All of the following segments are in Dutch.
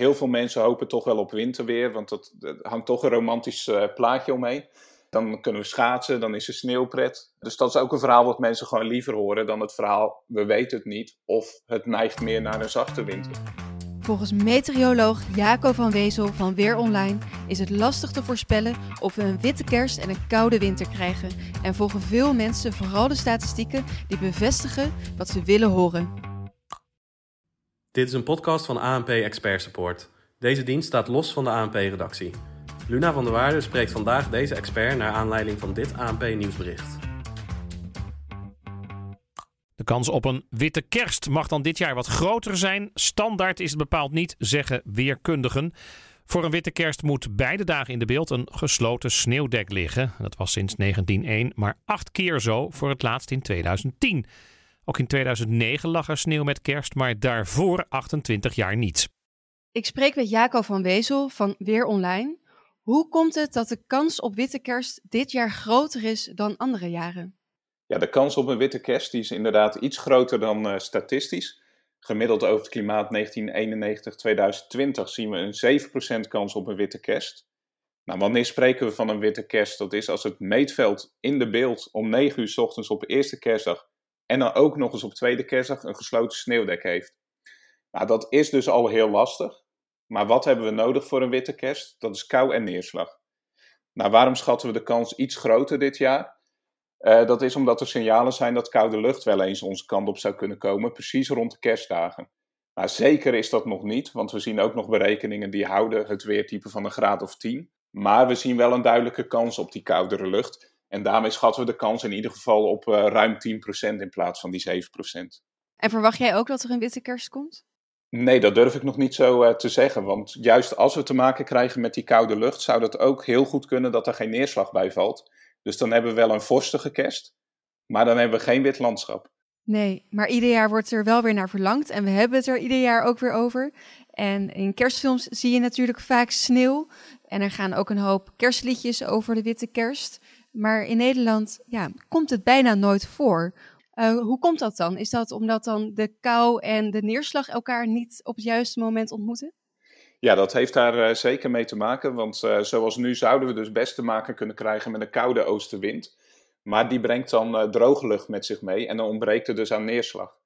Heel veel mensen hopen toch wel op winterweer, want dat, hangt toch een romantisch uh, plaatje omheen. Dan kunnen we schaatsen, dan is er sneeuwpret. Dus dat is ook een verhaal wat mensen gewoon liever horen dan het verhaal we weten het niet of het neigt meer naar een zachte winter. Volgens meteoroloog Jaco van Wezel van Weer Online is het lastig te voorspellen of we een witte kerst en een koude winter krijgen. En volgen veel mensen vooral de statistieken die bevestigen wat ze willen horen. Dit is een podcast van ANP Expert Support. Deze dienst staat los van de ANP-redactie. Luna van der Waarde spreekt vandaag deze expert naar aanleiding van dit ANP-nieuwsbericht. De kans op een witte kerst mag dan dit jaar wat groter zijn. Standaard is het bepaald niet, zeggen weerkundigen. Voor een witte kerst moet beide dagen in de beeld een gesloten sneeuwdek liggen. Dat was sinds 1901 maar acht keer zo, voor het laatst in 2010. Ook in 2009 lag er sneeuw met kerst, maar daarvoor 28 jaar niet. Ik spreek met Jaco van Wezel van Weer Online. Hoe komt het dat de kans op witte kerst dit jaar groter is dan andere jaren? Ja, de kans op een witte kerst die is inderdaad iets groter dan uh, statistisch. Gemiddeld over het klimaat 1991-2020 zien we een 7% kans op een witte kerst. Nou, wanneer spreken we van een witte kerst? Dat is als het meetveld in de beeld om 9 uur s ochtends op eerste kerstdag en dan ook nog eens op tweede kerstdag een gesloten sneeuwdek heeft. Nou, dat is dus al heel lastig. Maar wat hebben we nodig voor een witte kerst? Dat is kou en neerslag. Nou, waarom schatten we de kans iets groter dit jaar? Uh, dat is omdat er signalen zijn dat koude lucht wel eens onze kant op zou kunnen komen, precies rond de kerstdagen. Maar zeker is dat nog niet, want we zien ook nog berekeningen die houden het weertype van een graad of 10. Maar we zien wel een duidelijke kans op die koudere lucht. En daarmee schatten we de kans in ieder geval op uh, ruim 10% in plaats van die 7%. En verwacht jij ook dat er een witte kerst komt? Nee, dat durf ik nog niet zo uh, te zeggen. Want juist als we te maken krijgen met die koude lucht, zou dat ook heel goed kunnen dat er geen neerslag bij valt. Dus dan hebben we wel een vorstige kerst, maar dan hebben we geen wit landschap. Nee, maar ieder jaar wordt er wel weer naar verlangd en we hebben het er ieder jaar ook weer over. En in kerstfilms zie je natuurlijk vaak sneeuw en er gaan ook een hoop kerstliedjes over de witte kerst. Maar in Nederland ja, komt het bijna nooit voor. Uh, hoe komt dat dan? Is dat omdat dan de kou en de neerslag elkaar niet op het juiste moment ontmoeten? Ja, dat heeft daar uh, zeker mee te maken. Want uh, zoals nu zouden we dus best te maken kunnen krijgen met een koude oostenwind. Maar die brengt dan droge lucht met zich mee en dan ontbreekt er dus aan neerslag.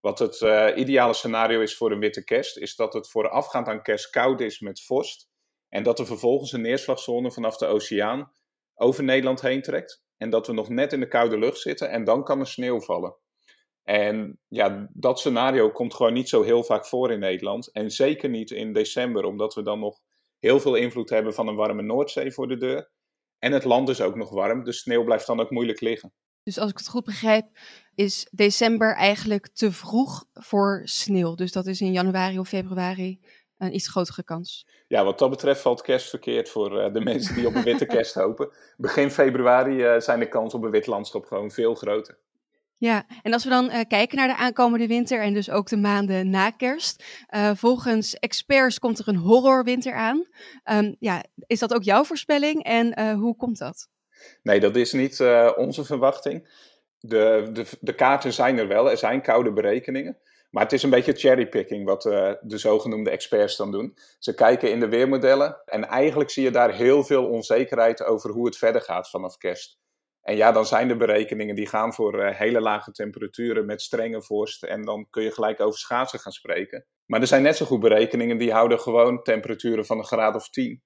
Wat het ideale scenario is voor een witte kerst, is dat het voorafgaand aan kerst koud is met vorst. En dat er vervolgens een neerslagzone vanaf de oceaan over Nederland heen trekt. En dat we nog net in de koude lucht zitten en dan kan er sneeuw vallen. En ja, dat scenario komt gewoon niet zo heel vaak voor in Nederland. En zeker niet in december, omdat we dan nog heel veel invloed hebben van een warme Noordzee voor de deur. En het land is ook nog warm, dus sneeuw blijft dan ook moeilijk liggen. Dus als ik het goed begrijp, is december eigenlijk te vroeg voor sneeuw. Dus dat is in januari of februari een iets grotere kans. Ja, wat dat betreft valt kerst verkeerd voor uh, de mensen die op een witte kerst hopen. Begin februari uh, zijn de kansen op een wit landschap gewoon veel groter. Ja, en als we dan uh, kijken naar de aankomende winter en dus ook de maanden na kerst. volgens experts komt er een horrorwinter aan. Um, ja, is dat ook jouw voorspelling en hoe komt dat? Nee, dat is niet onze verwachting. De, de, de kaarten zijn er wel, er zijn koude berekeningen. Maar het is een beetje cherrypicking wat uh, de zogenoemde experts dan doen. Ze kijken in de weermodellen en eigenlijk zie je daar heel veel onzekerheid over hoe het verder gaat vanaf kerst. En ja, dan zijn de berekeningen die gaan voor uh, hele lage temperaturen met strenge vorst. En dan kun je gelijk over schaatsen gaan spreken. Maar er zijn net zo goed berekeningen die houden gewoon temperaturen van een graad of 10.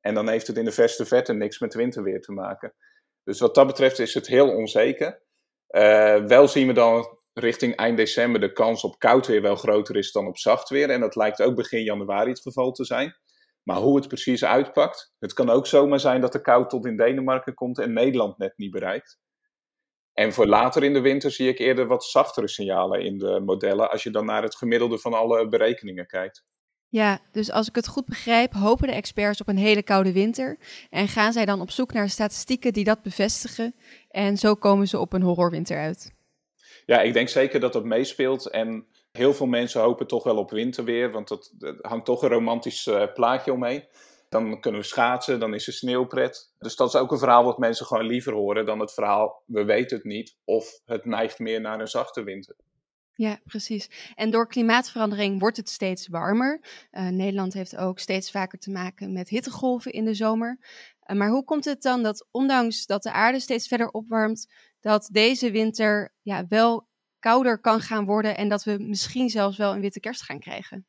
En dan heeft het in de verste verte niks met winterweer te maken. Dus wat dat betreft is het heel onzeker. Uh, wel zien we dan richting eind december de kans op koud weer wel groter is dan op zacht weer. En dat lijkt ook begin januari het geval te zijn. Maar hoe het precies uitpakt, het kan ook zomaar zijn dat de kou tot in Denemarken komt en Nederland net niet bereikt. En voor later in de winter zie ik eerder wat zachtere signalen in de modellen als je dan naar het gemiddelde van alle berekeningen kijkt. Ja, dus als ik het goed begrijp, hopen de experts op een hele koude winter en gaan zij dan op zoek naar statistieken die dat bevestigen en zo komen ze op een horrorwinter uit. Ja, ik denk zeker dat dat meespeelt. En heel veel mensen hopen toch wel op winterweer, want dat, hangt toch een romantisch uh, plaatje omheen. Dan kunnen we schaatsen, dan is er sneeuwpret. Dus dat is ook een verhaal wat mensen gewoon liever horen dan het verhaal we weten het niet of het neigt meer naar een zachte winter. Ja, precies. En door klimaatverandering wordt het steeds warmer. Uh, Nederland heeft ook steeds vaker te maken met hittegolven in de zomer. Uh, maar hoe komt het dan dat ondanks dat de aarde steeds verder opwarmt, dat deze winter ja, wel kouder kan gaan worden en dat we misschien zelfs wel een witte kerst gaan krijgen?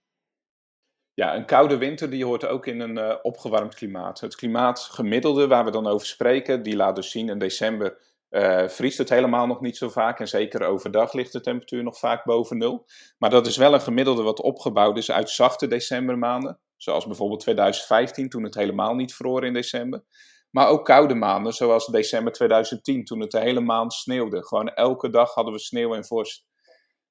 Ja, een koude winter die hoort ook in een uh, opgewarmd klimaat. Het klimaatgemiddelde waar we dan over spreken, die laat dus zien in december uh, vriest het helemaal nog niet zo vaak. En zeker overdag ligt de temperatuur nog vaak boven nul. Maar dat is wel een gemiddelde wat opgebouwd is uit zachte decembermaanden. Zoals bijvoorbeeld 2015, toen het helemaal niet vroor in december. Maar ook koude maanden, zoals december 2010, toen het de hele maand sneeuwde. Gewoon elke dag hadden we sneeuw en vorst.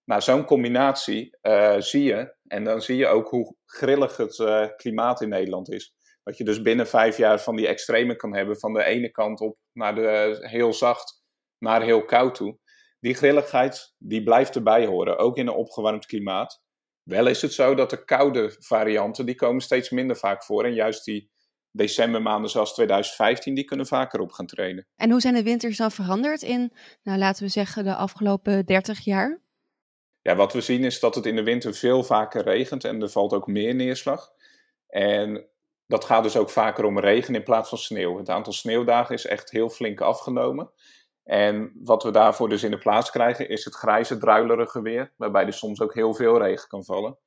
Nou, zo'n combinatie uh, zie je. En dan zie je ook hoe grillig het uh, klimaat in Nederland is. Dat je dus binnen vijf jaar van die extreme kan hebben. Van de ene kant op naar de heel zacht, naar heel koud toe. Die grilligheid, die blijft erbij horen. Ook in een opgewarmd klimaat. Wel is het zo dat de koude varianten, die komen steeds minder vaak voor. En juist die decembermaanden zoals 2015, die kunnen vaker op gaan treden. En hoe zijn de winters dan veranderd in, nou laten we zeggen, de afgelopen 30 jaar? Ja, wat we zien is dat het in de winter veel vaker regent en er valt ook meer neerslag. En dat gaat dus ook vaker om regen in plaats van sneeuw. Het aantal sneeuwdagen is echt heel flink afgenomen. En wat we daarvoor dus in de plaats krijgen is het grijze, druilerige weer, waarbij er soms ook heel veel regen kan vallen.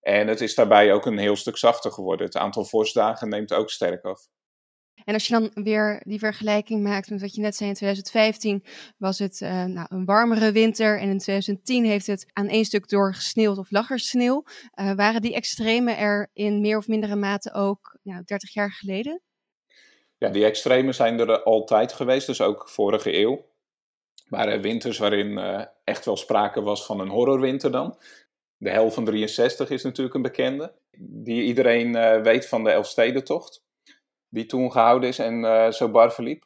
En het is daarbij ook een heel stuk zachter geworden. Het aantal vorstdagen neemt ook sterk af. En als je dan weer die vergelijking maakt met wat je net zei, in 2015 was het uh, nou, een warmere winter en in 2010 heeft het aan één stuk door gesneeuwd of lag er sneeuw. Uh, waren die extremen er in meer of mindere mate ook nou, 30 jaar geleden? Ja, die extremen zijn er altijd geweest, dus ook vorige eeuw. Maar winters waarin uh, echt wel sprake was van een horrorwinter dan. De hel van 63 is natuurlijk een bekende, die iedereen weet van de Elfstedentocht die toen gehouden is en uh, zo bar verliep.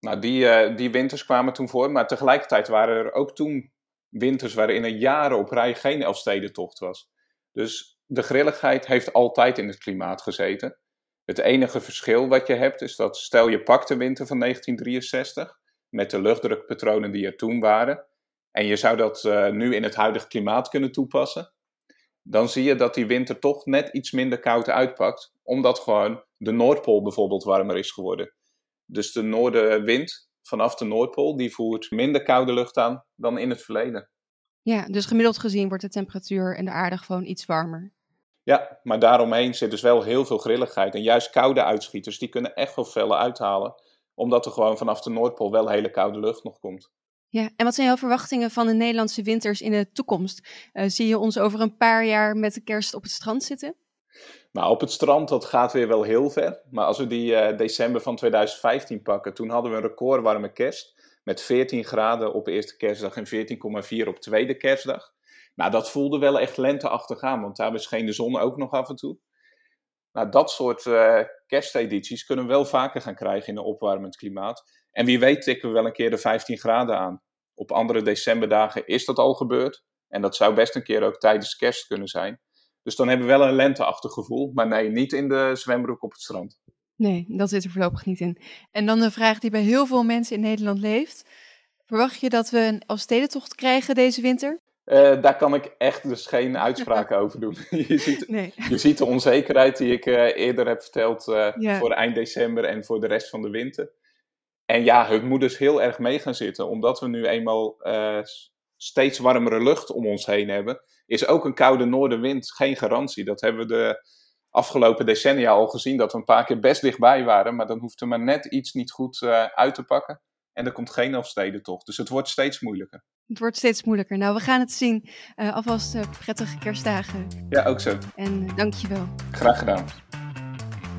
Nou, die, uh, die winters kwamen toen voor, maar tegelijkertijd waren er ook toen winters waarin er jaren op rij geen Elfstedentocht was. Dus de grilligheid heeft altijd in het klimaat gezeten. Het enige verschil wat je hebt is dat stel je pakt de winter van 1963 met de luchtdrukpatronen die er toen waren en je zou dat uh, nu in het huidige klimaat kunnen toepassen, dan zie je dat die winter toch net iets minder koud uitpakt, omdat gewoon de Noordpool bijvoorbeeld warmer is geworden. Dus de noordenwind vanaf de Noordpool, die voert minder koude lucht aan dan in het verleden. Ja, dus gemiddeld gezien wordt de temperatuur en de aarde gewoon iets warmer. Ja, maar daaromheen zit dus wel heel veel grilligheid. En juist koude uitschieters, die kunnen echt wel felle uithalen. Omdat er gewoon vanaf de Noordpool wel hele koude lucht nog komt. Ja, en wat zijn jouw verwachtingen van de Nederlandse winters in de toekomst? Uh, zie je ons over een paar jaar met de kerst op het strand zitten? Nou, op het strand, dat gaat weer wel heel ver. Maar als we die uh, december van 2015 pakken, toen hadden we een recordwarme kerst. Met 14 graden op eerste kerstdag en 14,4 op tweede kerstdag. Nou, dat voelde wel echt lenteachtig aan, want daar scheen de zon ook nog af en toe. Nou, dat soort uh, kerstedities kunnen we wel vaker gaan krijgen in een opwarmend klimaat. En wie weet tikken we wel een keer de 15 graden aan. Op andere decemberdagen is dat al gebeurd. En dat zou best een keer ook tijdens kerst kunnen zijn. Dus dan hebben we wel een lenteachtig gevoel. Maar nee, niet in de zwembroek op het strand. Nee, dat zit er voorlopig niet in. En dan de vraag die bij heel veel mensen in Nederland leeft. Verwacht je dat we een Elfstedentocht krijgen deze winter? Uh, daar kan ik echt dus geen uitspraken over doen. je, ziet, nee. je ziet de onzekerheid die ik uh, eerder heb verteld uh, ja. voor eind december en voor de rest van de winter. En ja, het moet dus heel erg mee gaan zitten, omdat we nu eenmaal steeds warmere lucht om ons heen hebben, is ook een koude noordenwind geen garantie. Dat hebben we de afgelopen decennia al gezien, dat we een paar keer best dichtbij waren, maar dan hoeft er maar net iets niet goed uh, uit te pakken. En er komt geen Elfstedentocht. Dus het wordt steeds moeilijker. Het wordt steeds moeilijker. Nou, we gaan het zien. Uh, alvast prettige kerstdagen. Ja, ook zo. En dankjewel. Graag gedaan.